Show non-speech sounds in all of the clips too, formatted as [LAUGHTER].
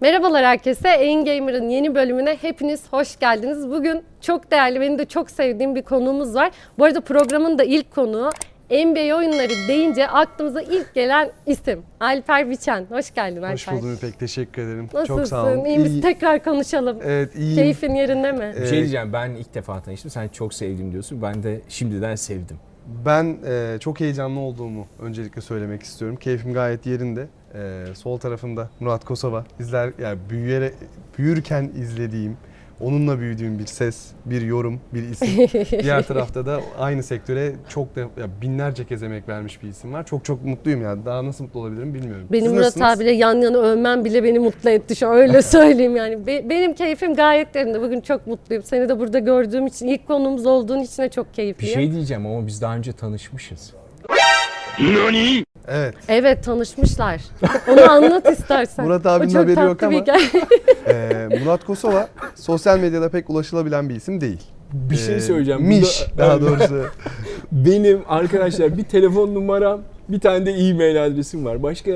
Merhabalar herkese. Ain Gamer'ın yeni bölümüne hepiniz hoş geldiniz. Bugün çok değerli, benim de çok sevdiğim bir konuğumuz var. Bu arada programın da ilk konuğu NBA oyunları deyince aklımıza ilk gelen isim Alper Biçen. Hoş geldin Alper. Hoş buldum İpek. Teşekkür ederim. Nasılsın? Çok sağ olun. İyi misin? Tekrar konuşalım. Evet iyiyim. Keyfin yerinde mi? Bir şey diyeceğim ben ilk defa tanıştım. Sen çok sevdim diyorsun. Ben de şimdiden sevdim. Ben e, çok heyecanlı olduğumu öncelikle söylemek istiyorum. Keyfim gayet yerinde. E, sol tarafında Murat Kosova. İzler, yani büyüyerek, büyürken izlediğim, onunla büyüdüğüm bir ses, bir yorum, bir isim. [LAUGHS] Diğer tarafta da aynı sektöre çok da ya binlerce kez emek vermiş bir isim var. Çok çok mutluyum yani. Daha nasıl mutlu olabilirim bilmiyorum. Benim Siz Murat nasılsınız? abiyle yan yana övmem bile beni mutlu etti şu öyle [LAUGHS] söyleyeyim yani. Be- benim keyfim gayet yerinde. Bugün çok mutluyum. Seni de burada gördüğüm için, ilk konuğumuz olduğun için de çok Bir keyifliyim. şey diyeceğim ama biz daha önce tanışmışız. Evet. Evet tanışmışlar. Onu anlat istersen. Murat abinin haberi yok ama-. E, [LAUGHS] Murat Kosova sosyal medyada pek ulaşılabilen bir isim değil. Bir şey Ee, söyleyeceğim. Miş Burada- daha doğrusu. [LAUGHS] Benim arkadaşlar bir telefon numaram, bir tane de e-mail adresim var. Başka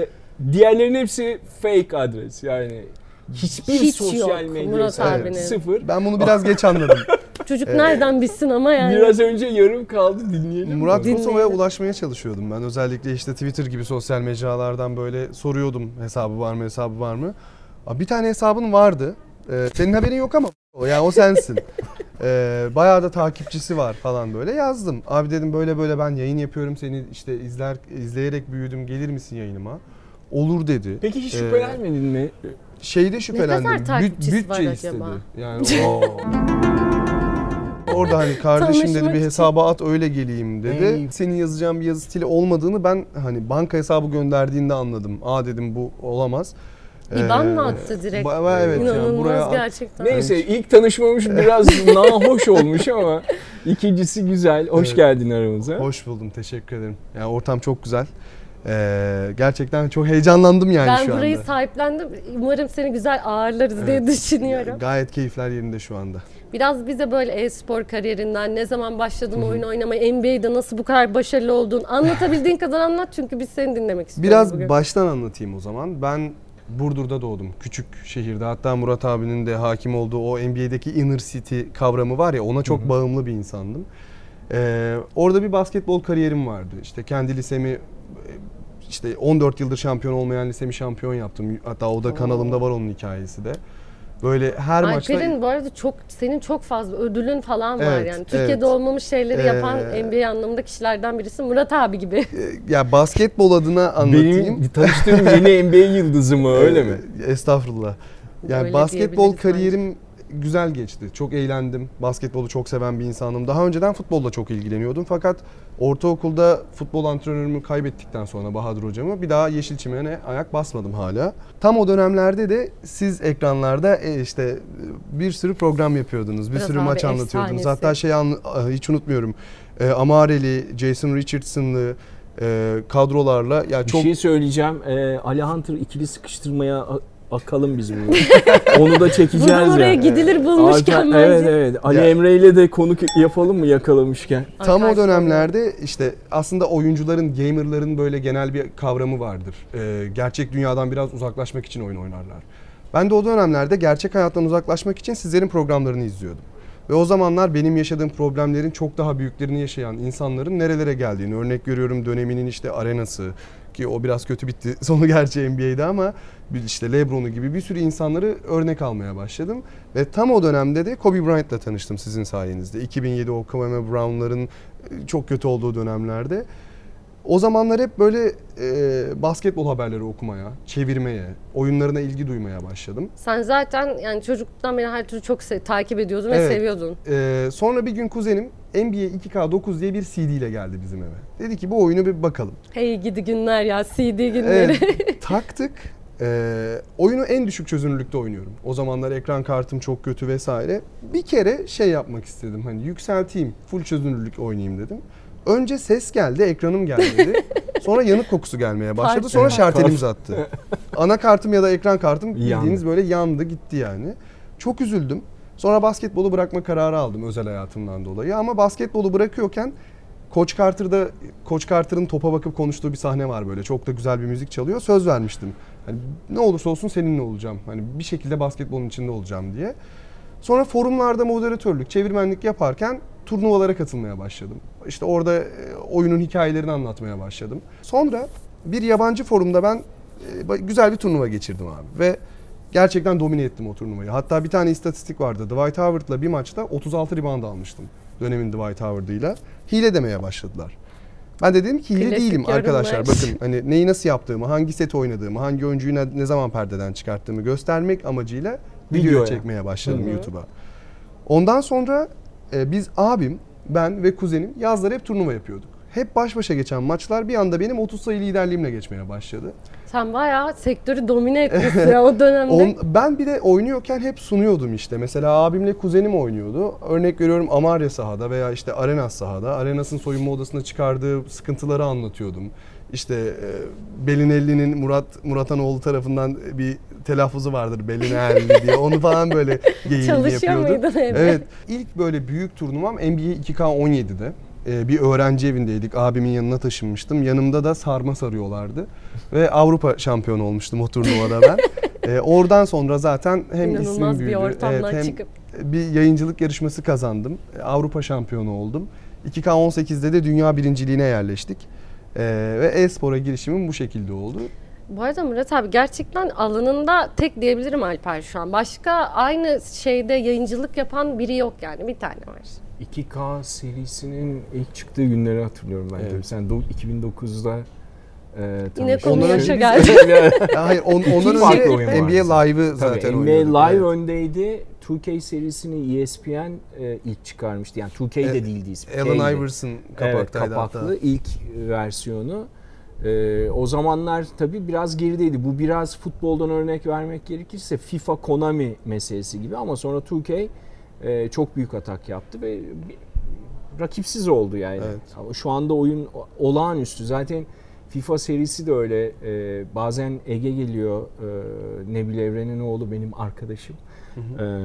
diğerlerinin hepsi fake adres. Yani hiçbir Hiç sosyal medya Murat hesabı abinin. sıfır. Ben bunu biraz geç anladım. [LAUGHS] Çocuk nereden bilsin ama yani. Biraz önce yarım kaldı dinleyelim. Murat. Kosova'ya ulaşmaya çalışıyordum ben. Özellikle işte Twitter gibi sosyal mecralardan böyle soruyordum hesabı var mı hesabı var mı. Aa, Bir tane hesabın vardı. Ee, senin haberin yok ama o yani o sensin. [LAUGHS] Ee, bayağı da takipçisi var falan böyle yazdım. Abi dedim böyle böyle ben yayın yapıyorum seni işte izler izleyerek büyüdüm gelir misin yayınıma? Olur dedi. Peki hiç Ee, şüphelenmedin mi? Şeyde şüphelendim. kadar Büt- takipçisi var bütçe acaba? istedi. Yani [LAUGHS] o Orada hani kardeşim dedi bir hesaba at öyle geleyim dedi. Ey. Senin yazacağın bir yazı stili olmadığını ben hani banka hesabı gönderdiğinde anladım. Aa dedim bu olamaz. İban Ee, mı attı direkt? ba- evet yani İnanılmaz buraya at- gerçekten. Neyse ilk tanışmamış biraz [LAUGHS] nahoş olmuş ama ikincisi güzel. Hoş Evet. geldin aramıza. Hoş buldum teşekkür ederim. Yani ortam çok güzel. Ee, gerçekten çok heyecanlandım yani ben şu burayı anda. sahiplendim. Umarım seni güzel ağırlarız diye Evet. düşünüyorum. Gayet keyifler yerinde şu anda. Biraz bize böyle e-spor kariyerinden ne zaman başladın oyun oynamaya, NBA'de nasıl bu kadar başarılı oldun anlatabildiğin [LAUGHS] kadar anlat çünkü biz seni dinlemek istiyoruz Biraz bugün. baştan anlatayım o zaman. Ben Burdur'da doğdum. Küçük şehirde. Hatta Murat abinin de hakim olduğu o NBA'deki inner city kavramı var ya ona çok bağımlı bir insandım. Ee, orada bir basketbol kariyerim vardı. İşte kendi lisemi işte 14 yıldır şampiyon olmayan lisemi şampiyon yaptım. Hatta o da kanalımda var onun hikayesi de. Böyle her maçta Alper'in bu arada çok senin çok fazla ödülün falan var Evet, yani. Türkiye'de evet. olmamış şeyleri yapan Ee, NBA anlamında kişilerden birisi Murat abi gibi. [LAUGHS] e, ya basketbol adına anlatayım. Benim tanıştığım yeni NBA yıldızı mı öyle [LAUGHS] mi? Ee, Estağfurullah. Yani Öyle basketbol diyebiliriz bence. Güzel geçti. Çok eğlendim. Basketbolu çok seven bir insanım. Daha önceden futbolla çok ilgileniyordum. Fakat ortaokulda futbol antrenörümü kaybettikten sonra Bahadır hocamı bir daha Yeşilçimen'e ayak basmadım hala. Tam o dönemlerde de siz ekranlarda e, işte bir sürü program yapıyordunuz. Bir Murat sürü maç anlatıyordunuz. efsanesi. Hatta şey anla- hiç unutmuyorum. E, Amareli, Jason Richardson'lı e, kadrolarla ya Bir çok şey söyleyeceğim. Ali Hunter ikili sıkıştırmaya akalım biz bunu. Onu da çekeceğiz Buradan oraya yani. gidilir bulmuşken bence. Evet evet. Ali Ya- Emre ile de konuk yapalım mı yakalamışken? Tam o dönemlerde işte aslında oyuncuların, gamerların böyle genel bir kavramı vardır. Ee, gerçek dünyadan biraz uzaklaşmak için oyun oynarlar. Ben de o dönemlerde gerçek hayattan uzaklaşmak için sizlerin programlarını izliyordum. Ve o zamanlar benim yaşadığım problemlerin çok daha büyüklerini yaşayan insanların nerelere geldiğini örnek görüyorum döneminin işte arenası ki o biraz kötü bitti [LAUGHS] sonu gerçi NBA'de ama işte Lebron'u gibi bir sürü insanları örnek almaya başladım. Ve tam o dönemde de Kobe Bryant'la tanıştım sizin sayenizde. 2007 o Kwame Brown'ların e, çok kötü olduğu dönemlerde. O zamanlar hep böyle e, basketbol haberleri okumaya, çevirmeye, oyunlarına ilgi duymaya başladım. Sen zaten yani çocukluktan beri her türlü çok se- takip ediyordun ve Evet. seviyordun. Ee, sonra bir gün kuzenim NBA 2K9 diye bir CD ile geldi bizim eve. Dedi ki bu oyunu bir bakalım. Hey gidi günler ya CD günleri. Evet, [LAUGHS] taktık. Ee, oyunu en düşük çözünürlükte oynuyorum. O zamanlar ekran kartım çok kötü vesaire. Bir kere şey yapmak istedim. Hani yükselteyim, full çözünürlük oynayayım dedim. Önce ses geldi, ekranım gelmedi. [LAUGHS] Sonra yanık kokusu gelmeye başladı. Sonra şartelim uzattı. Anakartım ya da ekran kartım bildiğiniz böyle yandı gitti yani. Çok üzüldüm. Sonra basketbolu bırakma kararı aldım özel hayatımdan dolayı. Ama basketbolu bırakıyorken Coach Carter'da Coach Carter'ın topa bakıp konuştuğu bir sahne var böyle. Çok da güzel bir müzik çalıyor. Söz vermiştim. Hani ne olursa olsun seninle olacağım. Hani bir şekilde basketbolun içinde olacağım diye. Sonra forumlarda moderatörlük, çevirmenlik yaparken turnuvalara katılmaya başladım. İşte orada e, oyunun hikayelerini anlatmaya başladım. Sonra bir yabancı forumda ben e, güzel bir turnuva geçirdim abi ve gerçekten domine ettim o turnuvayı. Hatta bir tane istatistik vardı. Dwight Howard'la bir maçta 36 rebound almıştım dönemin Dwight Howard'ıyla. Hile demeye başladılar. Ben de dedim ki hile Klasik değilim arkadaşlar. Bakın hani neyi nasıl yaptığımı, hangi set oynadığımı, hangi oyuncuyu ne, ne zaman perdeden çıkarttığımı göstermek amacıyla video çekmeye başladım. YouTube'a. Ondan sonra e, biz abim, ben ve kuzenim yazları hep turnuva yapıyorduk. Hep baş başa geçen maçlar bir anda benim 30 sayı liderliğimle geçmeye başladı. Sen bayağı sektörü domine etmişsin ya o dönemde. [LAUGHS] On, ben bir de oynuyorken hep sunuyordum işte. Mesela abimle kuzenim oynuyordu. Örnek veriyorum Amarya sahada veya işte Arenas sahada. Arenas'ın soyunma odasına çıkardığı sıkıntıları anlatıyordum. İşte e, Belinelli'nin Murat Muratanoğlu tarafından bir telaffuzu vardır Belinelli diye. Onu falan böyle Çalışıyor yapıyordu. muydun evde? Evet. İlk böyle büyük turnuvam NBA 2K17'de. Ee, bir öğrenci evindeydik. Abimin yanına taşınmıştım. Yanımda da sarma sarıyorlardı. Ve Avrupa şampiyonu olmuştum o turnuvada ben. [LAUGHS] Ee, oradan sonra zaten hem İnanılmaz ismim bir büyüdü. ortamdan hem çıkıp. bir yayıncılık yarışması kazandım. Ee, Avrupa şampiyonu oldum. 2K18'de de dünya birinciliğine yerleştik. Ee, ve e-spora girişimim bu şekilde oldu. Bu arada Murat abi gerçekten alanında tek diyebilirim Alper şu an. Başka aynı şeyde yayıncılık yapan biri yok yani bir tane var. 2K serisinin ilk çıktığı günleri hatırlıyorum ben Evet. tabii. Sen do- 2009'da e, Yine konu yaşa [LAUGHS] geldi. [LAUGHS] Hayır on, ondan önce NBA. Live'ı zaten Tabii NBA oynuyorduk. Live Evet. öndeydi. 2K serisini ESPN e, ilk çıkarmıştı. Yani 2K de Evet, değildi. Allen. Iverson Evet, kapaktaydı kapaklı hatta. ilk versiyonu. Ee, o zamanlar tabii biraz gerideydi. Bu biraz futboldan örnek vermek gerekirse FIFA Konami meselesi gibi ama sonra 2K e, çok büyük atak yaptı ve rakipsiz oldu yani. Evet. Şu anda oyun olağanüstü. Zaten FIFA serisi de öyle. Ee, bazen Ege geliyor. Ee, Nebil Evren'in oğlu benim arkadaşım. Ee,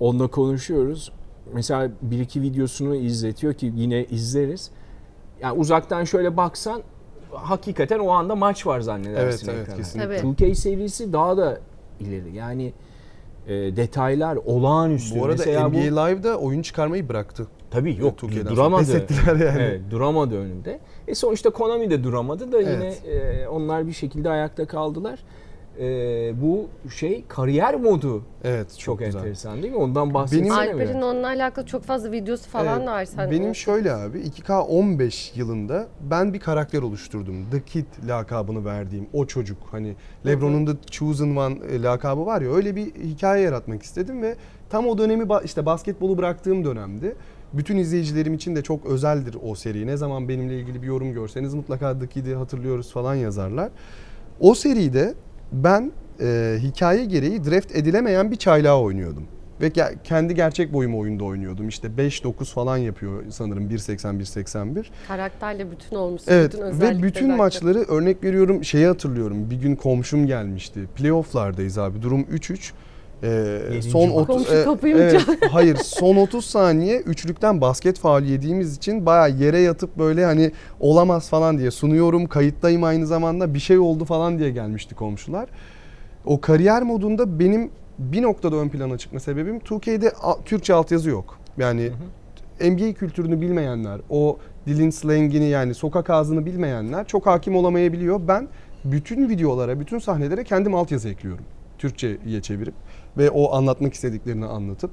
onunla konuşuyoruz. Mesela bir iki videosunu izletiyor ki yine izleriz. Yani uzaktan şöyle baksan hakikaten o anda maç var zannedersin Evet, evet, kesinlikle. Tabii. 2K serisi daha da ileri. Yani e, detaylar olağanüstü. Bu arada Mesela NBA Live'da oyun çıkarmayı bıraktı. Tabii yok Türkiye'den duramadı. Pes ettiler yani. Evet, duramadı önünde. E sonuçta Konami de duramadı da yine Evet. e, onlar bir şekilde ayakta kaldılar. E, bu şey kariyer modu Evet çok, çok, güzel. enteresan değil mi? Ondan bahsetsene Alper'in biraz. onunla alakalı çok fazla videosu falan Evet, da var. Sen Benim şöyle abi 2K15 yılında ben bir karakter oluşturdum. The Kid lakabını verdiğim o çocuk. Hani LeBron'un da Chosen One e, lakabı var ya öyle bir hikaye yaratmak istedim ve tam o dönemi işte basketbolu bıraktığım dönemdi. Bütün izleyicilerim için de çok özeldir o seri. Ne zaman benimle ilgili bir yorum görseniz mutlaka The Kid'i hatırlıyoruz falan yazarlar. O seride ben e, hikaye gereği draft edilemeyen bir çaylağı oynuyordum. Ve kendi gerçek boyum oyunda oynuyordum. İşte 5-9 falan yapıyor sanırım 1.80-1.81. karakterle bütün olmuşsun. Evet bütün ve bütün maçları örnek veriyorum şeyi hatırlıyorum. Bir gün komşum gelmişti. Playoff'lardayız abi. Durum 3-3. Ee, son maç. 30 Komşu kapıyı mı evet, [LAUGHS] hayır son 30 saniye üçlükten basket faul yediğimiz için baya yere yatıp böyle hani olamaz falan diye sunuyorum kayıttayım aynı zamanda bir şey oldu falan diye gelmişti komşular. O kariyer modunda benim bir noktada ön plana çıkma sebebim 2K'de a- Türkçe altyazı yok. Yani NBA kültürünü bilmeyenler, o dilin slangini yani sokak ağzını bilmeyenler çok hakim olamayabiliyor. Ben bütün videolara, bütün sahnelere kendim altyazı ekliyorum. Türkçe'ye çevirip ve o anlatmak istediklerini anlatıp.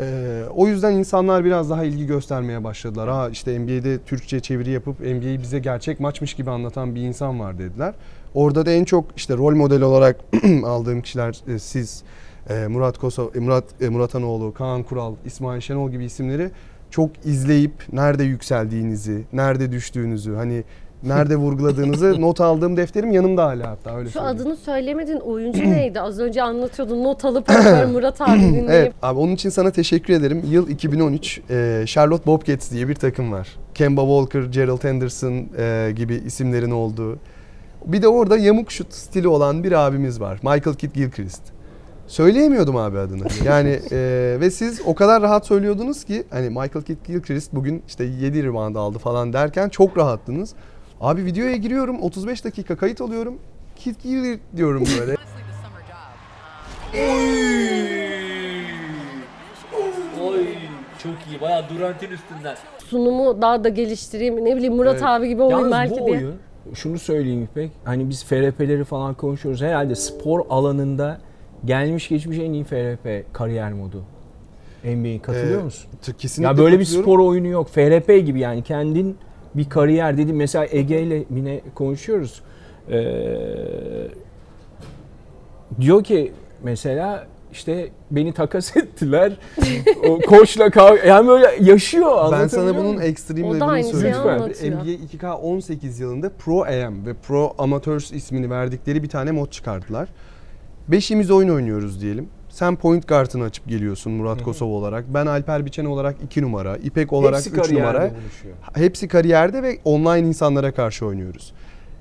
Ee, o yüzden insanlar biraz daha ilgi göstermeye başladılar. Ha işte NBA'de Türkçe çeviri yapıp NBA'yi bize gerçek maçmış gibi anlatan bir insan var dediler. Orada da en çok işte rol model olarak [CLEARS THROAT] aldığım kişiler e, siz, e, Murat Koso, e, Murat e, Muratanoğlu, Kaan Kural, İsmail Şenol gibi isimleri çok izleyip nerede yükseldiğinizi, nerede düştüğünüzü, hani nerede vurguladığınızı [LAUGHS] not aldığım defterim yanımda hala hatta öyle Şu söyleyeyim. adını söylemediğin oyuncu [CLEARS THROAT] neydi? Az önce anlatıyordun. Not alıp [CLEARS THROAT] Murat abi dinleyip. Evet abi onun için sana teşekkür ederim. Yıl 2013 e, Charlotte Bobcats diye bir takım var. Kemba Walker, Gerald Henderson e, gibi isimlerin olduğu. Bir de orada yamuk şut stili olan bir abimiz var. Michael Kidd Gilchrist. Söyleyemiyordum abi adını. Yani e, ve siz o kadar rahat söylüyordunuz ki hani Michael Kidd Gilchrist bugün işte 7 rebound aldı falan derken çok rahattınız. Abi videoya giriyorum 35 dakika kayıt alıyorum. Kidd Gilchrist diyorum böyle. [LAUGHS] Oy çok iyi. Bayağı Durant'in üstünden. Sunumu daha da geliştireyim. Ne bileyim Murat Evet. abi gibi olayım Yalnız belki bu diye. oyun, şunu söyleyeyim İpek, hani biz FRP'leri falan konuşuyoruz. Herhalde spor alanında gelmiş geçmiş en iyi FRP kariyer modu. NBA'ye katılıyor Ee, musun? T- Kesinlikle Ya böyle bir katılıyorum. spor oyunu yok. FRP gibi yani kendin bir kariyer dedim. Mesela Ege ile yine konuşuyoruz. Ee, diyor ki mesela işte beni takas [LAUGHS] ettiler. o koçla kavga yani böyle yaşıyor Ben sana bunun da level'ını söyleyeyim. Lütfen. NBA 2K18 yılında Pro AM ve Pro Amateurs ismini verdikleri bir tane mod çıkardılar. Beşimiz oyun oynuyoruz diyelim. Sen point guard'ını açıp geliyorsun Murat Kosov olarak. Ben Alper Biçen olarak 2 numara. İpek olarak Hepsi 3 kariyerde numara. buluşuyor. Hepsi kariyerde ve online insanlara karşı oynuyoruz.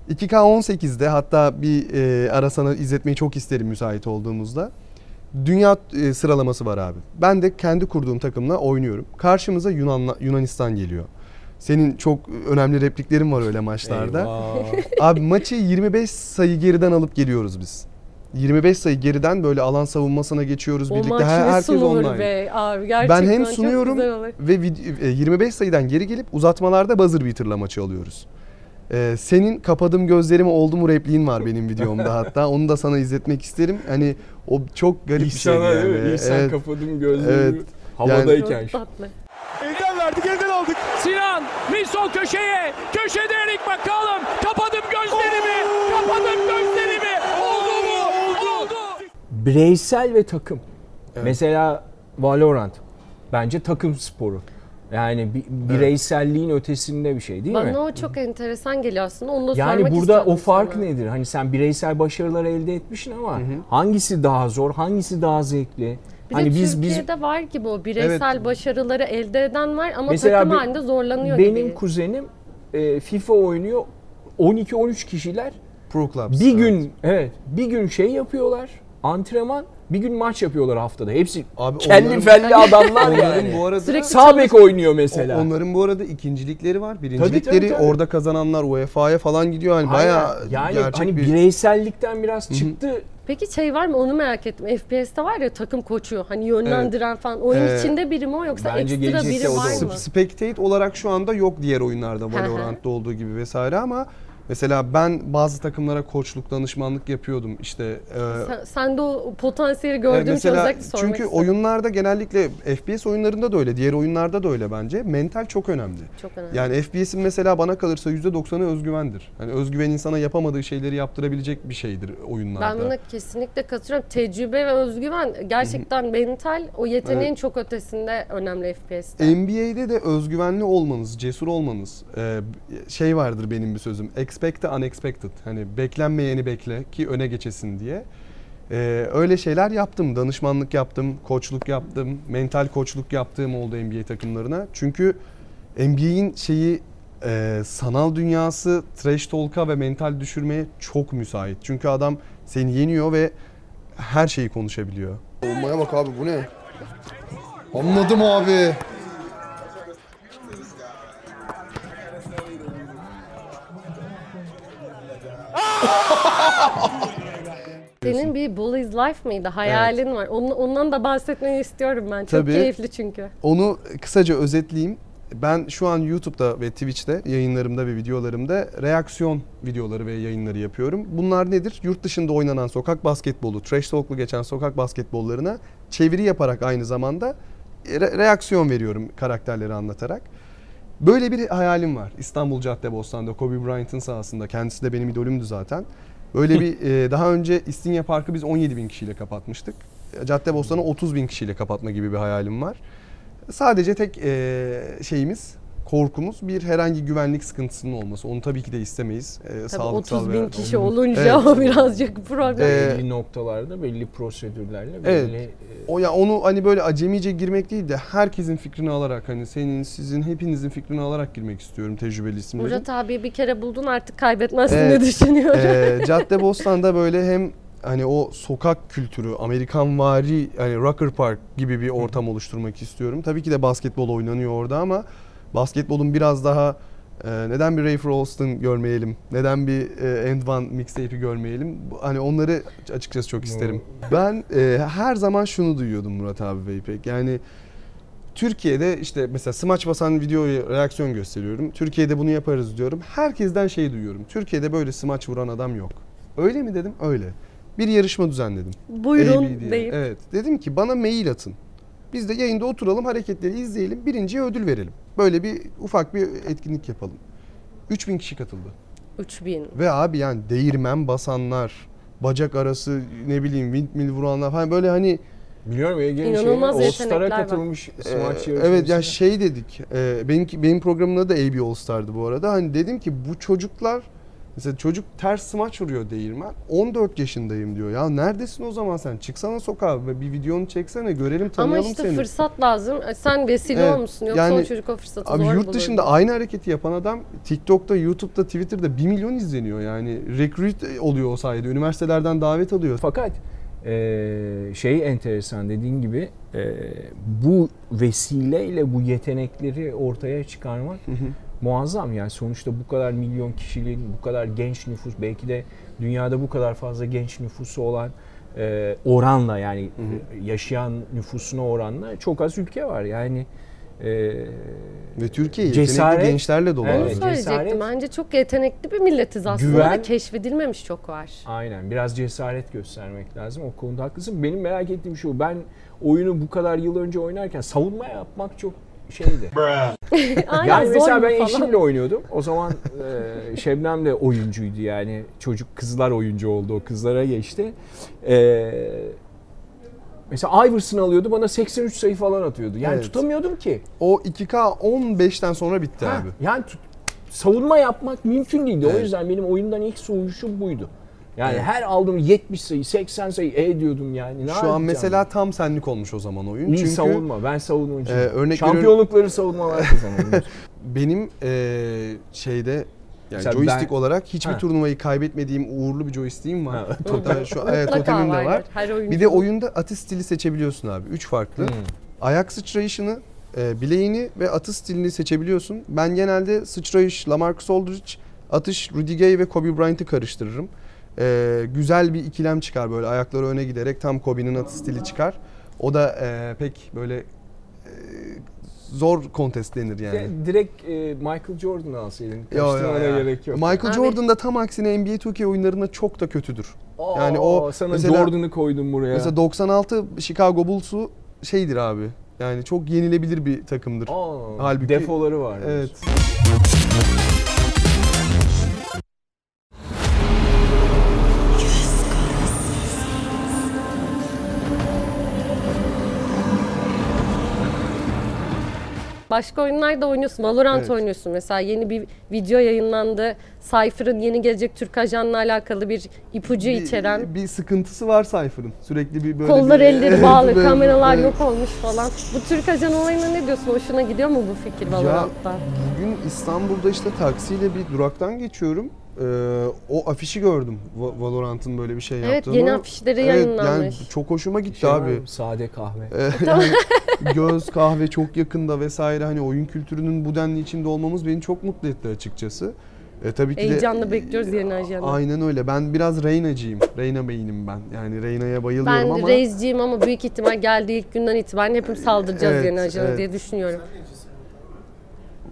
2K18'de hatta bir e, ara sana izletmeyi çok isterim müsait olduğumuzda. Dünya e, sıralaması var abi. Ben de kendi kurduğum takımla oynuyorum. Karşımıza Yunanla, Yunanistan geliyor. Senin çok önemli repliklerin var öyle maçlarda. Eyvah. Abi maçı 25 sayı geriden alıp geliyoruz biz. 25 sayı geriden böyle alan savunmasına geçiyoruz O birlikte. Her, herkes online. be abi gerçekten Ben hem sunuyorum ve vid- e, 25 sayıdan geri gelip uzatmalarda buzzer beater'la maçı alıyoruz. Ee, senin kapadım gözlerimi oldu mu repliğin var benim videomda hatta. Onu da sana izletmek isterim. Hani o çok garip bir şey İhsan'a yani. değil mi? İhsan Evet. kapadım gözlerimi. Evet. Havadayken. Tatlı. Elden verdik, elden aldık. Sinan, Milson köşeye. Köşede Erik bakalım. Kapadım gözlerimi. Kapadım gözlerimi. Bireysel ve takım. Mesela Valorant bence takım sporu. Yani bi- bireyselliğin ötesinde bir şey değil mi? Bana o çok enteresan geliyor aslında. Onu da Yani burada o fark sana. nedir? Hani sen bireysel başarılar elde etmişsin ama hangisi daha zor, hangisi daha zevkli? Bir hani de biz biz Türkiye'de var gibi o bireysel Evet. başarıları elde eden var ama Mesela takım bir- halinde zorlanıyor benim gibi. kuzenim e, FIFA oynuyor. 12-13 kişiler Pro Clubs. bir evet. gün evet bir gün şey yapıyorlar. Antrenman, bir gün maç yapıyorlar haftada. Hepsi Abi kelli onların- felli adamlar Onların yani. bu arada Sürekli Sağ bek oynuyor mesela. O- Onların bu arada ikincilikleri var. Tabii, Birincilikleri tabii, tabii. orada kazananlar UEFA'ya falan gidiyor. Hani bayağı yani gerçek hani bir... bireysellikten biraz çıktı. Peki şey var mı onu merak ettim. FPS'te var ya takım koçu hani yönlendiren falan. Oyun Ee, içinde biri mi o yoksa bence ekstra biri var mı? Spectate olarak şu anda yok diğer oyunlarda. Valorant'ta olduğu gibi vesaire ama mesela ben bazı takımlara koçluk, danışmanlık yapıyordum. İşte e, Sen, sen de o potansiyeli e, gördüğün için mesela özellikle sormak çünkü istedim. oyunlarda genellikle FPS oyunlarında da öyle, diğer oyunlarda da öyle bence. Mental çok önemli. Çok önemli. Yani FPS'in mesela bana kalırsa %90'ı özgüvendir. Hani özgüven insana yapamadığı şeyleri yaptırabilecek bir şeydir oyunlarda. Ben buna kesinlikle katılıyorum. Tecrübe ve özgüven gerçekten mental o yeteneğin çok ötesinde önemli FPS'te. NBA'de de özgüvenli olmanız, cesur olmanız e, şey vardır benim bir sözüm. Expect the unexpected. Hani beklenmeyeni bekle ki öne geçesin diye. E, öyle şeyler yaptım. Danışmanlık yaptım, koçluk yaptım, mental koçluk yaptığım oldu NBA takımlarına. Çünkü NBA'in şeyi e, sanal dünyası trash talk'a ve mental düşürmeye çok müsait. Çünkü adam seni yeniyor ve her şeyi konuşabiliyor. Olmaya bak abi bu ne? Anladım abi. [LAUGHS] Senin bir Bullies Life mıydı? Hayalin var. Onun, ondan da bahsetmeni istiyorum ben. Çok Tabii. keyifli çünkü. Onu kısaca özetleyeyim. Ben şu an YouTube'da ve Twitch'te yayınlarımda ve videolarımda reaksiyon videoları ve yayınları yapıyorum. Bunlar nedir? Yurt dışında oynanan sokak basketbolu, trash talk'lu geçen sokak basketbollarına çeviri yaparak aynı zamanda re- reaksiyon veriyorum karakterleri anlatarak. Böyle bir hayalim var. İstanbul Caddebostan'da Kobe Bryant'ın sahasında. Kendisi de benim idolümdü zaten. Böyle bir e, daha önce İstinye Parkı biz 17 bin kişiyle kapatmıştık. Caddebostan'ı 30 bin kişiyle kapatma gibi bir hayalim var. Sadece tek e, şeyimiz, korkumuz bir herhangi güvenlik sıkıntısının olması. Onu tabii ki de istemeyiz. E, Tabii sağlıksal 30 bin kişi olunca Evet. o [LAUGHS] birazcık problem. Ee, belli noktalarda, belli prosedürlerle, Evet. belli e, O ya onu hani böyle acemice girmek değil de herkesin fikrini alarak hani senin, sizin, hepinizin fikrini alarak girmek istiyorum tecrübeli isimlerin. Murat abi bir kere buldun artık kaybetmezsin Evet. diye düşünüyorum. Ee, [LAUGHS] Caddebostan'da böyle hem hani o sokak kültürü, Amerikan vari hani Rocker Park gibi bir ortam oluşturmak istiyorum. Tabii ki de basketbol oynanıyor orada ama basketbolun biraz daha e, neden bir Rafer Alston görmeyelim? Neden bir e, End One mixtape'i görmeyelim? Hani onları açıkçası çok isterim. Ben e, her zaman şunu duyuyordum Murat abi ve İpek. Yani Türkiye'de işte mesela smaç basan videoya reaksiyon gösteriyorum. Türkiye'de bunu yaparız diyorum. Herkesten şey duyuyorum. Türkiye'de böyle smaç vuran adam yok. Öyle mi dedim? Öyle. Bir yarışma düzenledim. Buyurun AB diye. deyip. Evet. Dedim ki bana mail atın. Biz de yayında oturalım, hareketleri izleyelim, birinciye ödül verelim. Böyle bir ufak bir etkinlik yapalım. 3000 kişi katıldı. 3000. Ve abi yani değirmen basanlar, bacak arası ne bileyim windmill vuranlar falan böyle hani Biliyorum Ege'nin İnanılmaz şeyi All-Star'a yetenekler var. katılmış Ee, smaç yarışmasına. evet ya şey dedik. E, benim benim programın adı AB All Star'dı bu arada. Hani dedim ki bu çocuklar mesela çocuk ters smaç vuruyor değirmen. 14 yaşındayım diyor. Ya neredesin o zaman sen? Çıksana sokağa ve bir videonu çeksene görelim Ama tanıyalım işte seni. fırsat lazım. E, Sen vesile Evet, olmuşsun. Yoksa yani- o çocuk o fırsatı Abi zor yurt bulur. dışında aynı hareketi yapan adam TikTok'ta, YouTube'da, Twitter'da 1 milyon izleniyor. Yani recruit oluyor o sayede. Üniversitelerden davet alıyor. Fakat eee şey enteresan dediğin gibi eee, bu vesileyle bu yetenekleri ortaya çıkarmak muazzam yani sonuçta bu kadar milyon kişiliğin bu kadar genç nüfus belki de dünyada bu kadar fazla genç nüfusu olan eee, oranla yani e, yaşayan nüfusuna oranla çok az ülke var yani eee, Ve Türkiye Cesaret- gençlerle dolu. Evet, söyleyecektim. cesaret- Bence çok yetenekli bir milletiz aslında. Güven- Ve keşfedilmemiş çok var. Aynen biraz cesaret göstermek lazım o konuda haklısın. Benim merak ettiğim şu ben oyunu bu kadar yıl önce oynarken savunma yapmak çok şeydi. [LAUGHS] Aynen yani mesela ben eşimle oynuyordum. O zaman e, Şebnem de oyuncuydu yani. Çocuk kızlar oyuncu oldu. O kızlara geçti. E, mesela Iverson alıyordu bana 83 sayı falan atıyordu. Yani Evet. tutamıyordum ki. O 2K 15'ten sonra bitti Ha, abi. yani tut- savunma yapmak mümkün değildi. O Evet. yüzden benim oyundan ilk soğuyuşum buydu. Yani Evet. her aldığım 70 sayı, 80 sayı e diyordum yani. Ne Şu an mesela tam senlik olmuş o zaman oyun. İyi Çünkü savunma. Ben savunucuyum. Ee, örnek Şampiyonlukları savunmalar kazanıyorum. [LAUGHS] benim eee, şeyde yani Mesela joystick ben- olarak hiçbir Ha. turnuvayı kaybetmediğim uğurlu bir joystick'im var. Ha. [LAUGHS] Totem, şu evet, totemim de var. Bir de oyunda atış stili seçebiliyorsun abi. Üç farklı. Hmm. Ayak sıçrayışını, e, bileğini ve atış stilini seçebiliyorsun. Ben genelde sıçrayış Lamarcus Aldridge, atış Rudy Gay ve Kobe Bryant'ı karıştırırım. E, güzel bir ikilem çıkar böyle ayakları öne giderek tam Kobe'nin atış stili çıkar. O da e, pek böyle e, zor kontest denir yani. De- Direkt e, Michael Jordan'ı alsaydın. Yo, yo, yo. gerek yok. Michael Abi- Jordan da tam aksine NBA 2K oyunlarında çok da kötüdür. Aa, yani o sana mesela- Jordan'ı koydum buraya. Mesela 96 Chicago Bulls'u şeydir abi. Yani çok yenilebilir bir takımdır. Aa, Halbuki- defoları var. Evet. Başka oyunlarda oynuyorsun. Valorant Evet. oynuyorsun. Mesela yeni bir video yayınlandı. Cypher'ın yeni gelecek Türk ajanla alakalı bir ipucu bir, içeren. bir sıkıntısı var Cypher'ın. Sürekli bir böyle Kolları bir- elleri [LAUGHS] bağlı, Böyle- kameralar evet. yok olmuş falan. Bu Türk ajan olayına ne diyorsun? Hoşuna gidiyor mu bu fikir Valorant'ta? Bugün İstanbul'da işte taksiyle bir duraktan geçiyorum. Ee, o afişi gördüm. Va- Valorant'ın böyle bir şey Evet, yaptığını. yeni afişleri Evet, yayınlanmış. Yani çok hoşuma gitti Şey abi. Sade kahve. Ee, yani göz kahve çok yakında vesaire hani oyun kültürünün bu denli içinde olmamız beni çok mutlu etti açıkçası. E, tabii ki de- Heyecanla bekliyoruz yeni ajanı. Aynen öyle. Ben biraz Reyna'cıyım. Reyna beynim ben. Yani Reyna'ya bayılıyorum Ben ama Reis'ciyim ama büyük ihtimal geldiği ilk günden itibaren hepimiz saldıracağız Evet, yeni ajana evet. diye düşünüyorum.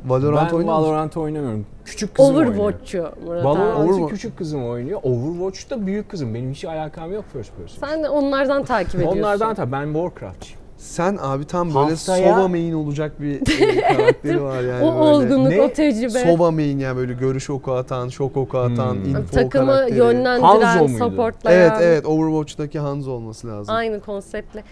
Valorant ben oynuyor? Valorant oynamıyorum. Küçük kızım oynuyor. Overwatch'çu Murat. Valorant'ı Overwatch- küçük kızım oynuyor. Overwatch da büyük kızım. Benim hiç alakam yok first person. Sen de onlardan takip ediyorsun. Onlardan tabii ben Warcraft'çıyım. Sen abi tam böyle Haftaya- Sova main olacak bir karakteri var yani. [LAUGHS] o böyle. olgunluk, Ne? o tecrübe. Sova main yani böyle görüş oku atan, şok oku atan, Hmm. info Takımı karakteri. Yönlendiren, supportlayan. Evet evet Overwatch'taki Hanzo olması lazım. Aynı konseptle.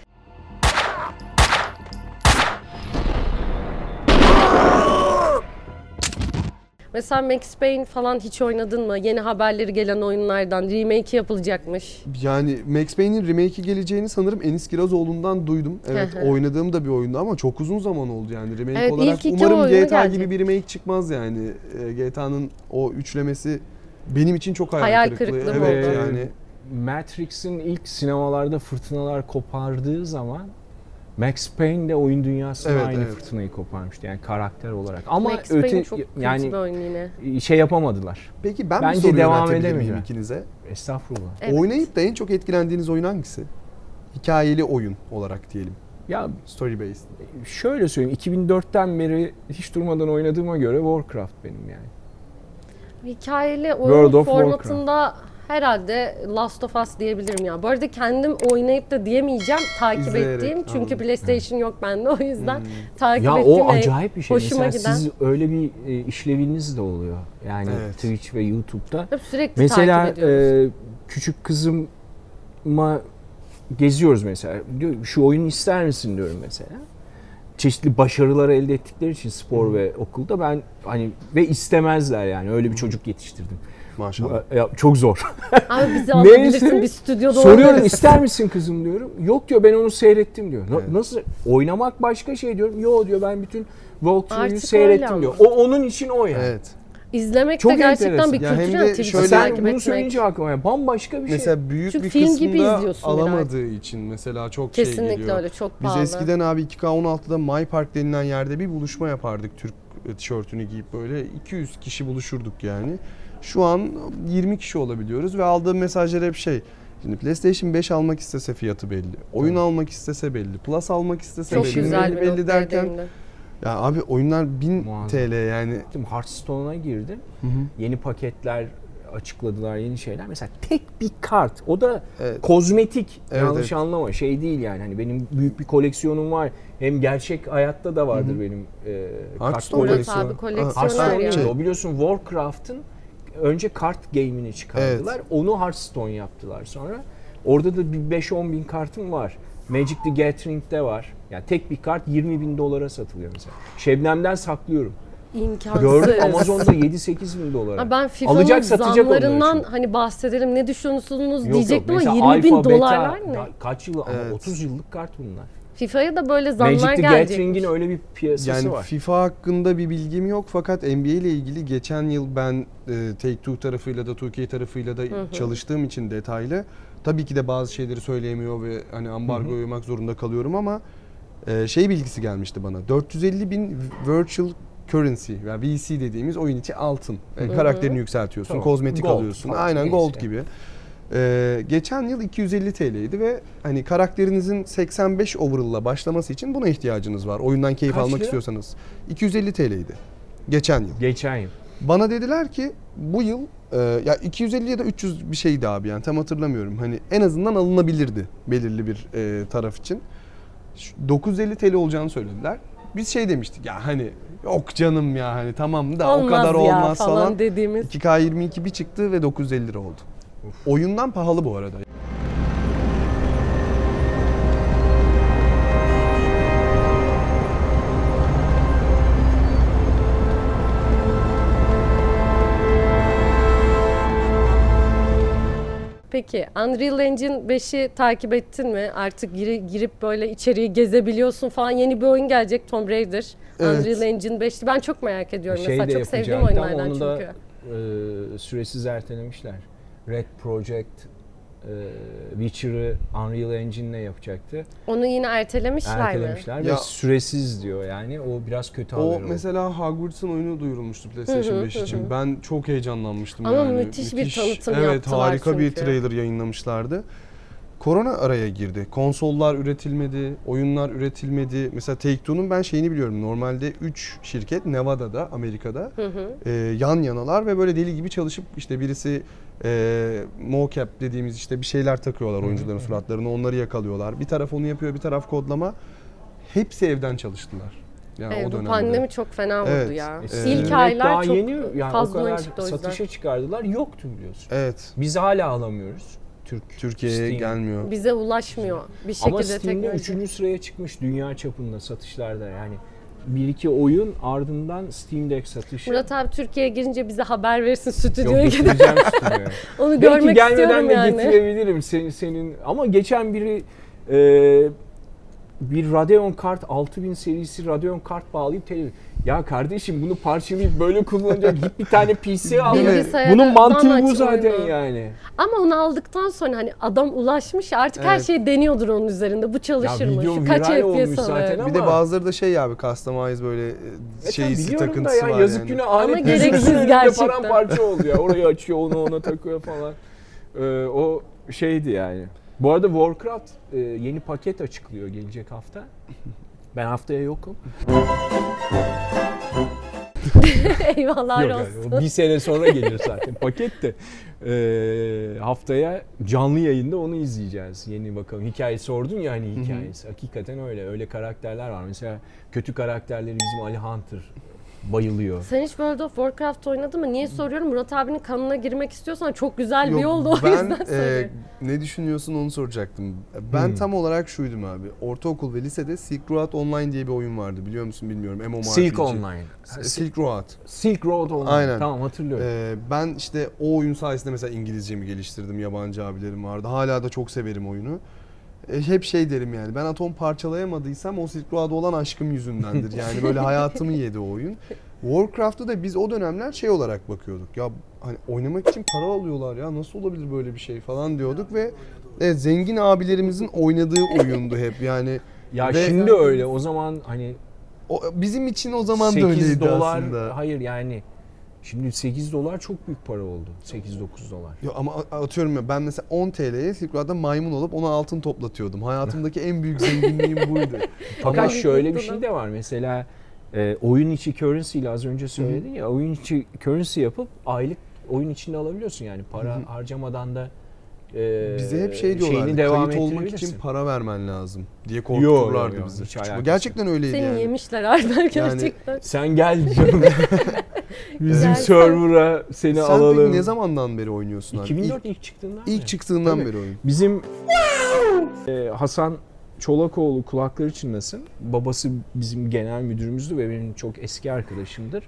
Mesela Max Payne falan hiç oynadın mı? Yeni haberleri gelen oyunlardan remake yapılacakmış. Yani Max Payne'in remake'i geleceğini sanırım Enis Kirazoğlu'ndan duydum. Evet oynadığım da bir oyundu ama çok uzun zaman oldu yani remake Evet, olarak. Umarım GTA gelecek. gibi bir remake çıkmaz yani. Ee, GTA'nın o üçlemesi benim için çok hayal, Hayal kırıklığı. kırıklığı Evet oldu. yani. Matrix'in ilk sinemalarda fırtınalar kopardığı zaman Max Payne de oyun dünyasında Evet, aynı evet. fırtınayı koparmıştı yani karakter olarak. Ama Max Payne öte çok yani yine. şey yapamadılar. Peki ben Bence devam edemediler. ikinize? Estağfurullah. Evet. Oynayıp da en çok etkilendiğiniz oyun hangisi? Hikayeli oyun olarak diyelim. Ya Story based. şöyle söyleyeyim 2004'ten beri hiç durmadan oynadığıma göre Warcraft benim yani. Hikayeli oyun World of formatında herhalde Last of Us diyebilirim ya. Bu arada kendim oynayıp da diyemeyeceğim takip İzleyerek, ettiğim. Çünkü anladım. PlayStation yok bende o yüzden takip Ya ettiğim o ve acayip bir şey. hoşuma Mesela giden. siz öyle bir e, işleviniz de oluyor. Yani Evet. Twitch ve YouTube'da. Hep sürekli Mesela takip ediyoruz. e, küçük kızıma geziyoruz mesela. Diyor, şu oyunu ister misin diyorum mesela. Çeşitli başarılar elde ettikleri için spor ve okulda ben hani ve istemezler yani öyle bir çocuk yetiştirdim. Maşallah. Ya, çok zor. [LAUGHS] Abi bizi alabilirsin bir stüdyoda Soruyorum oynarız. ister misin kızım diyorum. Yok diyor ben onu seyrettim diyor. Evet. Nasıl oynamak başka şey diyorum. Yo diyor ben bütün walkthrough'u seyrettim diyor. O onun için o yani. Evet. İzlemek Çok de gerçekten enteresan. bir Ya hem kültür de yani Twitch'i şöyle- Sen bunu etmek. söyleyince aklıma ya bambaşka bir şey. Mesela büyük Çünkü bir film gibi izliyorsun alamadığı için mesela çok şey Kesinlikle geliyor. öyle çok Biz pahalı. eskiden abi 2K16'da My Park denilen yerde bir buluşma yapardık Türk tişörtünü giyip böyle 200 kişi buluşurduk yani. Şu an 20 kişi olabiliyoruz ve aldığım mesajlar hep şey. Şimdi PlayStation 5 almak istese fiyatı belli. Oyun almak istese belli. Plus almak istese çok belli. güzel belli, bir belli derken ya abi oyunlar 1000 Muazzam. TL yani. Hearthstone'a girdim. Yeni paketler açıkladılar, yeni şeyler. Mesela tek bir kart. O da Evet. kozmetik. Evet, Yanlış evet. anlama. Şey değil yani. Hani benim büyük bir koleksiyonum var. Hem gerçek hayatta da vardır benim e, kart koleksiyonum. abi Ha, koleksiyoner Hearthstone ya. Şey-. O biliyorsun Warcraft'ın önce kart game'ini çıkardılar. Onu Hearthstone yaptılar sonra. Orada da bir 5-10 bin kartım var. Magic the Gathering'de var. Yani tek bir kart 20 bin dolara satılıyor mesela. Şebnem'den saklıyorum. İmkansız. Gördüm Amazon'da 7-8 bin dolara. Ha ben FIFA'nın Alacak zamlarından hani bahsedelim ne düşünüyorsunuz Yok, diyecektim yok. ama Mesela 20 bin Beta, dolarlar ne? Kaç yıl ama Evet. 30 yıllık kart bunlar. FIFA'ya da böyle zamlar Magic the gelecek. Gathering'in öyle bir piyasası Yani var. FIFA hakkında bir bilgim yok fakat NBA ile ilgili geçen yıl ben e, Take-Two tarafıyla da 2K tarafıyla da çalıştığım için detaylı. Tabii ki de bazı şeyleri söyleyemiyor ve hani ambargo uymak zorunda kalıyorum ama e, şey bilgisi gelmişti bana. 450 bin virtual currency yani VC dediğimiz oyun içi altın. E, karakterini yükseltiyorsun, Tamam. kozmetik Gold alıyorsun. falan, Aynen gold gibi. Ee, geçen yıl 250 TL'ydi ve hani karakterinizin 85 overall'la başlaması için buna ihtiyacınız var. Oyundan keyif Kaç almak lira? istiyorsanız. 250 TL'ydi. Geçen yıl. Geçen yıl. Bana dediler ki bu yıl e, ya 250 ya da 300 bir şeydi abi yani tam hatırlamıyorum. Hani en azından alınabilirdi belirli bir e, taraf için. Şu 950 TL olacağını söylediler. Biz şey demiştik ya hani yok canım ya hani tamam da o Olmaz kadar ya olmaz falan, falan. dediğimiz. 2K22 bir çıktı ve 950 lira oldu. Oyundan pahalı bu arada. Peki Unreal Engine 5'i takip ettin mi? Artık giri- girip böyle içeriği gezebiliyorsun falan. Yeni bir oyun gelecek Tomb Raider. Evet. Unreal Engine 5'ti. Ben çok merak ediyorum Şey mesela. Çok sevdiğim oyunlardan onu da çünkü. e, süresiz ertelemişler. Red Project e, Witcher'ı Unreal Engine'le yapacaktı. Onu yine ertelemişler, mi? Ertelemişler ve Ya- süresiz diyor yani. O biraz kötü haber O mesela Hogwarts'ın oyunu duyurulmuştu PlayStation 5 için. Ben çok heyecanlanmıştım Ama yani. müthiş bir tanıtım Evet yaptılar harika bir çünkü. trailer yayınlamışlardı. Korona araya girdi. Konsollar üretilmedi, oyunlar üretilmedi. Mesela Take-Two'nun ben şeyini biliyorum. Normalde 3 şirket Nevada'da, Amerika'da e, yan yanalar ve böyle deli gibi çalışıp işte birisi e, mocap dediğimiz işte bir şeyler takıyorlar oyuncuların suratlarına onları yakalıyorlar. Bir taraf onu yapıyor, bir taraf kodlama. Hepsi evden çalıştılar. Yani Evet, o bu dönemde. pandemi çok fena vurdu Evet. ya. E, Steam İlk aylar daha çok yeni yani fazla o kadar çıktı o yüzden. satışa çıkardılar. Yoktu biliyorsun. Evet. Biz hala alamıyoruz. Türk Türkiye'ye gelmiyor. Bize ulaşmıyor bir şekilde Ama Steam'de teknoloji. 3. sıraya çıkmış dünya çapında satışlarda yani. Bir iki oyun ardından Steam Deck satışı. Murat abi Türkiye'ye girince bize haber verirsin Yok stüdyoya gidip getireceğim [LAUGHS] stüdyoya. onu Belki görmek gelmeden de yani. getirebilirim senin, senin. Ama geçen biri e, bir Radeon kart 6000 serisi Radeon kart bağlayıp televizyon. Ya kardeşim bunu parçalayıp böyle kullanacak git bir tane PC al. Bunun mantığı bu zaten oyunu. yani. Ama onu aldıktan sonra hani adam ulaşmış ya artık her Evet. şeyi deniyordur onun üzerinde. Bu çalışır mı? video Şu kaç FPS zaten alıyor? Bir de bazıları da şey abi customize böyle e, E da takıntısı ya, var yazık yani. günah alet Ama gereksiz gerçekten. paramparça oldu ya. Orayı açıyor onu ona takıyor falan. Ee, o şeydi yani. Bu arada Warcraft e, yeni paket açıklıyor gelecek hafta. Ben haftaya yokum. [LAUGHS] Eyvahlar Yok olsun. yani, bir sene sonra gelir zaten [LAUGHS] paket de. Ee, haftaya canlı yayında onu izleyeceğiz. Yeni bakalım. Hikaye sordun ya hani hikayesi. Hakikaten öyle. Öyle karakterler var. Mesela kötü karakterleri bizim Ali Hunter bayılıyor. Sen hiç World of Warcraft oynadın mı? Niye soruyorum? Murat abinin kanına girmek istiyorsan çok güzel bir Yok, yoldu o ben yüzden e, soruyorum. ne düşünüyorsun onu soracaktım. Ben Hmm. tam olarak şuydum abi. Ortaokul ve lisede Silk Road Online diye bir oyun vardı. Biliyor musun bilmiyorum. MMORPG. Silk Online. Silk Road. Silk Road Online. Aynen. Tamam hatırlıyorum. Ee, ben işte o oyun sayesinde mesela İngilizcemi geliştirdim. Yabancı abilerim vardı. Hala da çok severim oyunu. E, hep şey derim yani ben atom parçalayamadıysam o Silk Road'a olan aşkım yüzündendir. Yani böyle hayatımı yedi o oyun. Warcraft'ta da biz o dönemler şey olarak bakıyorduk. Ya hani oynamak için para alıyorlar ya nasıl olabilir böyle bir şey falan diyorduk ve evet, zengin abilerimizin oynadığı oyundu hep yani. ya ve- şimdi öyle. O zaman hani O, bizim için o zaman da 8 öyleydi dolar aslında. hayır yani şimdi 8 dolar çok büyük para oldu. 8-9 dolar. Yo, ama atıyorum ya ben mesela 10 TL'ye Silk Road'da maymun olup ona altın toplatıyordum. Hayatımdaki en büyük zenginliğim buydu. [LAUGHS] Fakat Ama- şöyle bir şey de var. Mesela e, oyun içi currency ile az önce söyledin ya oyun içi currency yapıp aylık oyun içinde alabiliyorsun yani para harcamadan da e, Bize hep şey diyorlar. şeyini devam Kayıt olmak için para vermen lazım diye korkuturlardı bizi. hiç Gerçekten öyleydi Seni yani. yemişler Alper gerçekten. Sen gel canım. [LAUGHS] Bizim server'a seni Sen alalım. peki ne zamandan beri oynuyorsun abi? 2004 İlk, ilk, çıktığından ilk beri. çıktığından Tabii. beri oyun. Bizim e, Hasan Çolakoğlu kulakları çınlasın. Babası bizim genel müdürümüzdü ve benim çok eski arkadaşımdır.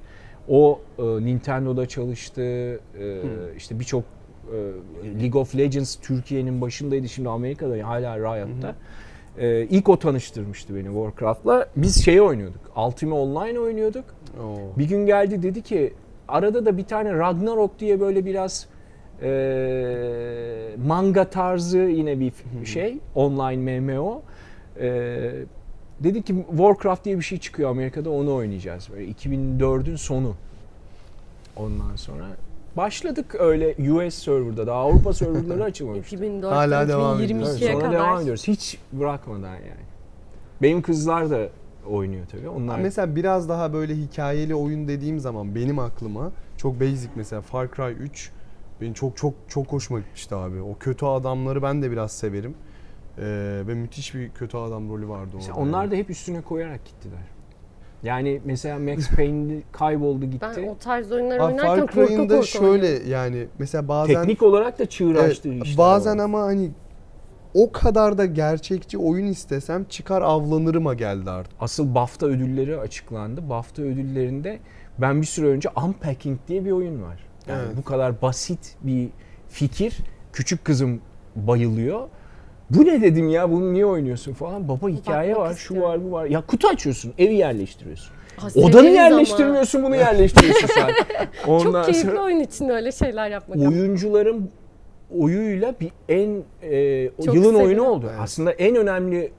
O e, Nintendo'da çalıştı. E, işte birçok e, League of Legends Türkiye'nin başındaydı. Şimdi Amerika'da hala Riot'ta. E, ilk o tanıştırmıştı beni Warcraft'la. Biz şeyi oynuyorduk. Ultima Online oynuyorduk. Oo. Bir gün geldi dedi ki arada da bir tane Ragnarok diye böyle biraz e, manga tarzı yine bir f- şey online MMO. E, dedi ki Warcraft diye bir şey çıkıyor Amerika'da onu oynayacağız. Böyle 2004'ün sonu. Ondan sonra başladık öyle US serverda da Avrupa serverları [LAUGHS] açılmamıştı. 2004 Hala devam 2022'ye Evet, sonra kadar. devam ediyoruz. Hiç bırakmadan yani. Benim kızlar da oynuyor tabii. Onlar Mesela biraz daha böyle hikayeli oyun dediğim zaman benim aklıma çok basic mesela Far Cry 3 benim çok çok çok hoşuma gitmişti abi. O kötü adamları ben de biraz severim. Ee, ve müthiş bir kötü adam rolü vardı Mesela orada. onlar da hep üstüne koyarak gittiler. Yani mesela Max Payne kayboldu gitti. Ben o tarz oyunları Abi oynarken Far korku korku da şöyle oynuyorum. yani mesela bazen Teknik olarak da çığıraçtı Evet, işler bazen var. ama hani o kadar da gerçekçi oyun istesem çıkar avlanırıma geldi artık. Asıl BAFTA ödülleri açıklandı. BAFTA ödüllerinde ben bir süre önce Unpacking diye bir oyun var. Yani Evet. bu kadar basit bir fikir. Küçük kızım bayılıyor. Bu ne dedim ya bunu niye oynuyorsun falan. Baba hikaye Bakmak var, şu istiyorum. var, bu var. Ya kutu açıyorsun, evi yerleştiriyorsun. Ha, Odanı yerleştirmiyorsun, bunu yerleştiriyorsun sen. [LAUGHS] Ondan Çok keyifli sonra- oyun için öyle şeyler yapmak. oyuncuların oyuyla bir en e, Çok yılın sevilen. oyunu oldu. Evet. Aslında en önemli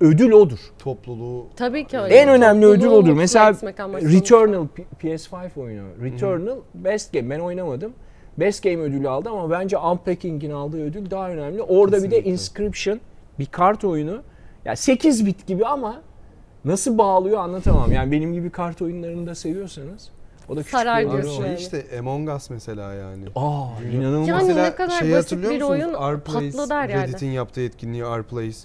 ödül odur. Topluluğu Tabii ki öyle. En önemli Topluluğu ödül odur. mutlu Mesela etmek amaçlı. Returnal P- PS5 oyunu. Returnal Best Game. Ben oynamadım. Best Game ödülü aldı ama bence Unpacking'in aldığı ödül daha önemli. Orada bir de Kesinlikle. Inscription bir kart oyunu. Ya 8 bit gibi ama nasıl bağlıyor anlatamam. Yani benim gibi kart oyunlarını da seviyorsanız o da küçük Sarar bir diyorsun şey yani. işte Among Us mesela yani. Aa inanılmaz. Yani Mesela ne kadar şeyi basit bir musunuz? oyun R-Place, patladı her yerde. Reddit'in yaptığı etkinliği R-Place.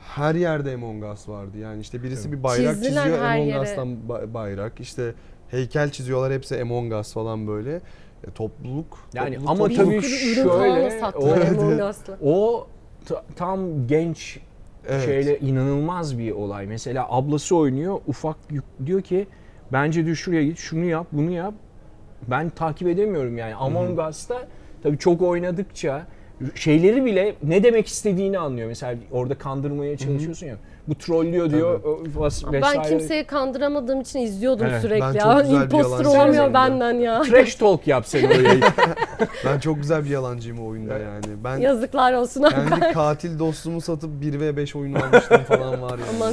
Her yerde Among Us vardı. Yani işte birisi bir bayrak Çizdiler çiziyor Among yere. Us'tan ba- bayrak. İşte heykel çiziyorlar hepsi Among Us falan böyle. E, topluluk. Yani topluluk, ama topluluk. tabii şöyle, o-. O ta- tam genç Evet. şeyle inanılmaz bir olay. Mesela ablası oynuyor. Ufak diyor ki bence diyor şuraya git şunu yap bunu yap. Ben takip edemiyorum yani. Among Us'ta tabii çok oynadıkça şeyleri bile ne demek istediğini anlıyor. Mesela orada kandırmaya çalışıyorsun ya. Bu trollüyor diyor vas- Ben kimseyi kandıramadığım için izliyordum Evet. sürekli Ben ya. çok güzel bir Imposter olamıyor benden ya. [LAUGHS] Trash talk yap sen oraya. [LAUGHS] Ben çok güzel bir yalancıyım o oyunda yani. Ben Yazıklar olsun abi. kendi katil dostumu satıp 1 ve 5 oyunu almıştım falan var yani. Aman.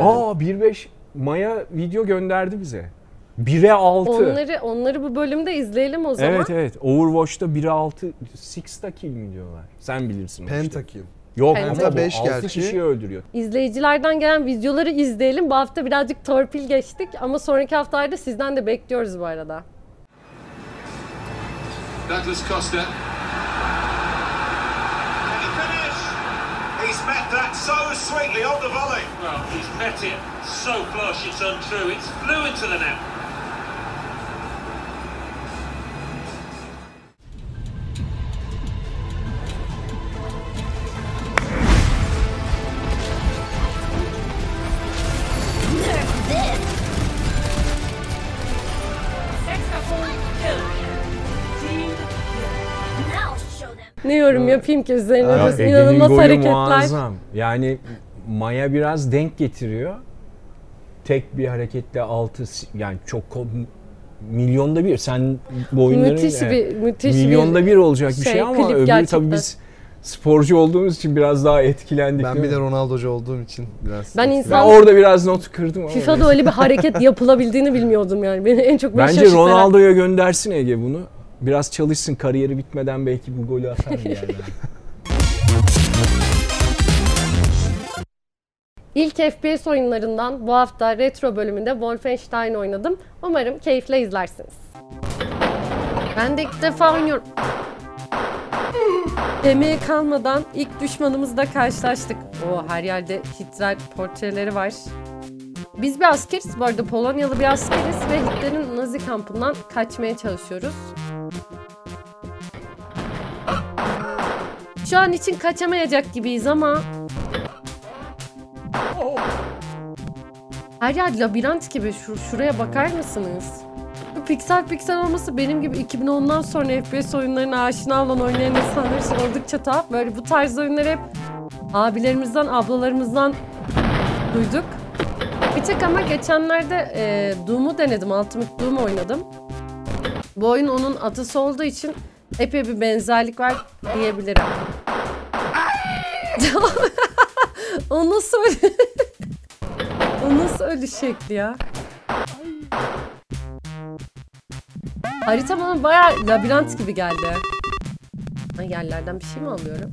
Aa 1.5 Maya video gönderdi bize. 1'e 6. Onları onları bu bölümde izleyelim o zaman. Evet evet. Overwatch'ta 1'e 6 Sixta kill mi diyorlar? Sen bilirsin. o işte. Yok Penta. ama beş 6 gerçi. kişiyi öldürüyor. İzleyicilerden gelen videoları izleyelim. Bu hafta birazcık torpil geçtik ama sonraki haftalarda sizden de bekliyoruz bu arada. Douglas Costa. He's met that so sweetly on the volley. Well, he's met it so flush it's untrue. It's flew into the net. Ne yorum yapayım ki üzerine Ya Ege'nin inanılmaz golü hareketler. muazzam. Yani Maya biraz denk getiriyor. Tek bir hareketle 6 yani çok milyonda bir. Sen bu oyunların Müthiş evet, bir müthiş milyonda bir olacak bir şey, şey, ama klip öbürü gerçekten. tabii biz sporcu olduğumuz için biraz daha etkilendik. Ben bir de? Ronaldo'cu olduğum için biraz. Ben ben insan orada biraz not kırdım ama. FIFA'da öyle bir hareket [LAUGHS] yapılabildiğini bilmiyordum yani. Beni en çok Bence Ronaldo'ya göndersin Ege bunu. Biraz çalışsın kariyeri bitmeden belki bu golü atar bir yerden. [LAUGHS] İlk FPS oyunlarından bu hafta retro bölümünde Wolfenstein oynadım. Umarım keyifle izlersiniz. Ben de ilk defa oynuyorum. Emeğe kalmadan ilk düşmanımızla karşılaştık. O her yerde Hitler portreleri var. Biz bir askeriz bu arada Polonyalı bir askeriz ve Hitler'in Nazi kampından kaçmaya çalışıyoruz. Şu an için kaçamayacak gibiyiz ama Her yer labirent gibi. Şu, şuraya bakar mısınız? Piksel piksel olması benim gibi 2010'dan sonra FPS oyunlarına aşina olan oynayan insanlar için oldukça tuhaf. Böyle bu tarz oyunları hep abilerimizden, ablalarımızdan duyduk. Bir tek ama geçenlerde e, Doom'u denedim. Ultimate Doom oynadım. Bu oyun onun atısı olduğu için epey bir benzerlik var diyebilirim. [LAUGHS] o nasıl öyle? [LAUGHS] o nasıl ölü şekli ya? Harita bana bayağı labirent gibi geldi. Ay, yerlerden bir şey mi alıyorum?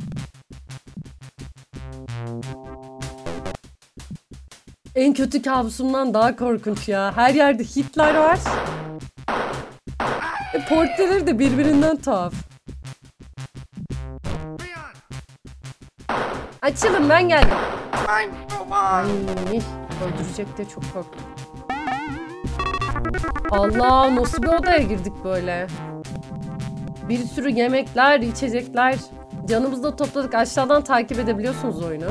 En kötü kabusumdan daha korkunç ya. Her yerde Hitler var. E, portreleri de birbirinden tuhaf. Açılın ben geldim. Ay, öldürecek de çok korktum. Allah nasıl bir odaya girdik böyle. Bir sürü yemekler, içecekler. Canımızı da topladık. Aşağıdan takip edebiliyorsunuz oyunu.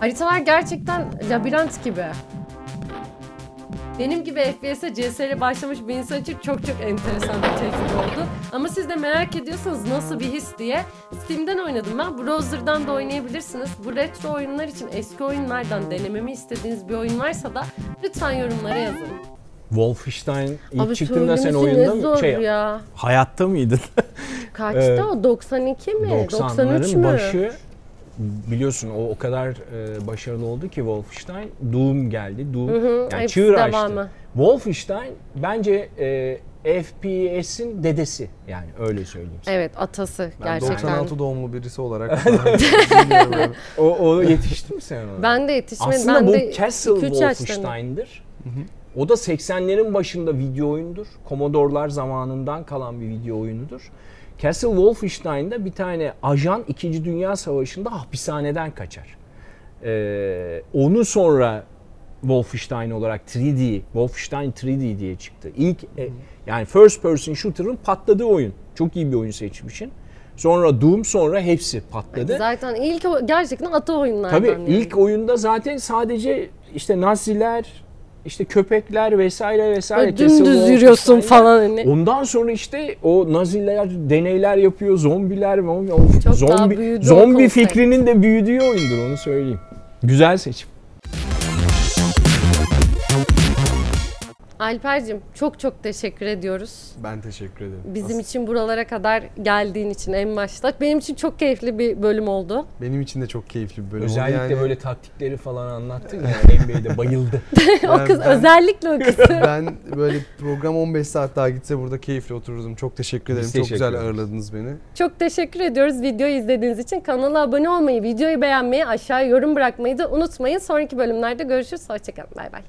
Haritalar gerçekten labirent gibi. Benim gibi FPS'e CS'ye başlamış bir insan için çok çok enteresan bir tecrübe oldu. Ama siz de merak ediyorsanız nasıl bir his diye Steam'den oynadım ben. Browser'dan da oynayabilirsiniz. Bu retro oyunlar için eski oyunlardan denememi istediğiniz bir oyun varsa da lütfen yorumlara yazın. Wolfenstein ilk Abi çıktığında sen söylemesi oyunda mı? Şey, ya. hayatta mıydın? Kaçta [LAUGHS] Ee, o? 92 mi? 93 90'ların mü? başı biliyorsun o o kadar e, başarılı oldu ki Wolfenstein. Doom geldi. Doom yani hepsi çığır açtı. devamı. Wolfenstein bence e, FPS'in dedesi yani öyle söyleyeyim. sana. Evet atası Ben gerçekten. 96 doğumlu birisi olarak yani. [LAUGHS] [LAUGHS] O, o yetişti mi sen ona? Ben de yetişmedim. Aslında ben bu de Castle 2-3 yaşlarındayım. Wolfenstein'dir. O da 80'lerin başında video oyundur. Commodore'lar zamanından kalan bir video oyunudur. Castle Wolfenstein'da bir tane ajan 2. Dünya Savaşı'nda hapishaneden kaçar. Ee, onu sonra Wolfenstein olarak 3D, Wolfenstein 3D diye çıktı. İlk e, yani first person shooter'ın patladığı oyun. Çok iyi bir oyun seçmişsin. Sonra Doom sonra hepsi patladı. Zaten ilk gerçekten ata oyunlardan. Tabii yani. ilk oyunda zaten sadece işte Naziler işte köpekler vesaire vesaire. Böyle dümdüz yürüyorsun vesaire. falan hani. Ondan sonra işte o Naziler deneyler yapıyor, zombiler, zombi, of, Çok zombi, zombi fikrinin de büyüdüğü oyundur onu söyleyeyim. Güzel seçim. Alper'cim çok çok teşekkür ediyoruz. Ben teşekkür ederim. Bizim Aslında için buralara kadar geldiğin için en başta. Benim için çok keyifli bir bölüm oldu. benim için de çok keyifli bir bölüm oldu. Özellikle Yani böyle taktikleri falan anlattın ya [LAUGHS] NBA'de bayıldı. [LAUGHS] o Ben- kız ben- özellikle o kız. [LAUGHS] ben böyle program 15 saat daha gitse burada keyifli otururdum. Çok teşekkür ederim. Biz çok teşekkür güzel ağırladınız beni. Çok teşekkür ediyoruz videoyu izlediğiniz için. Kanala abone olmayı, videoyu beğenmeyi, aşağıya yorum bırakmayı da unutmayın. Sonraki bölümlerde görüşürüz. Hoşçakalın. Bay bay.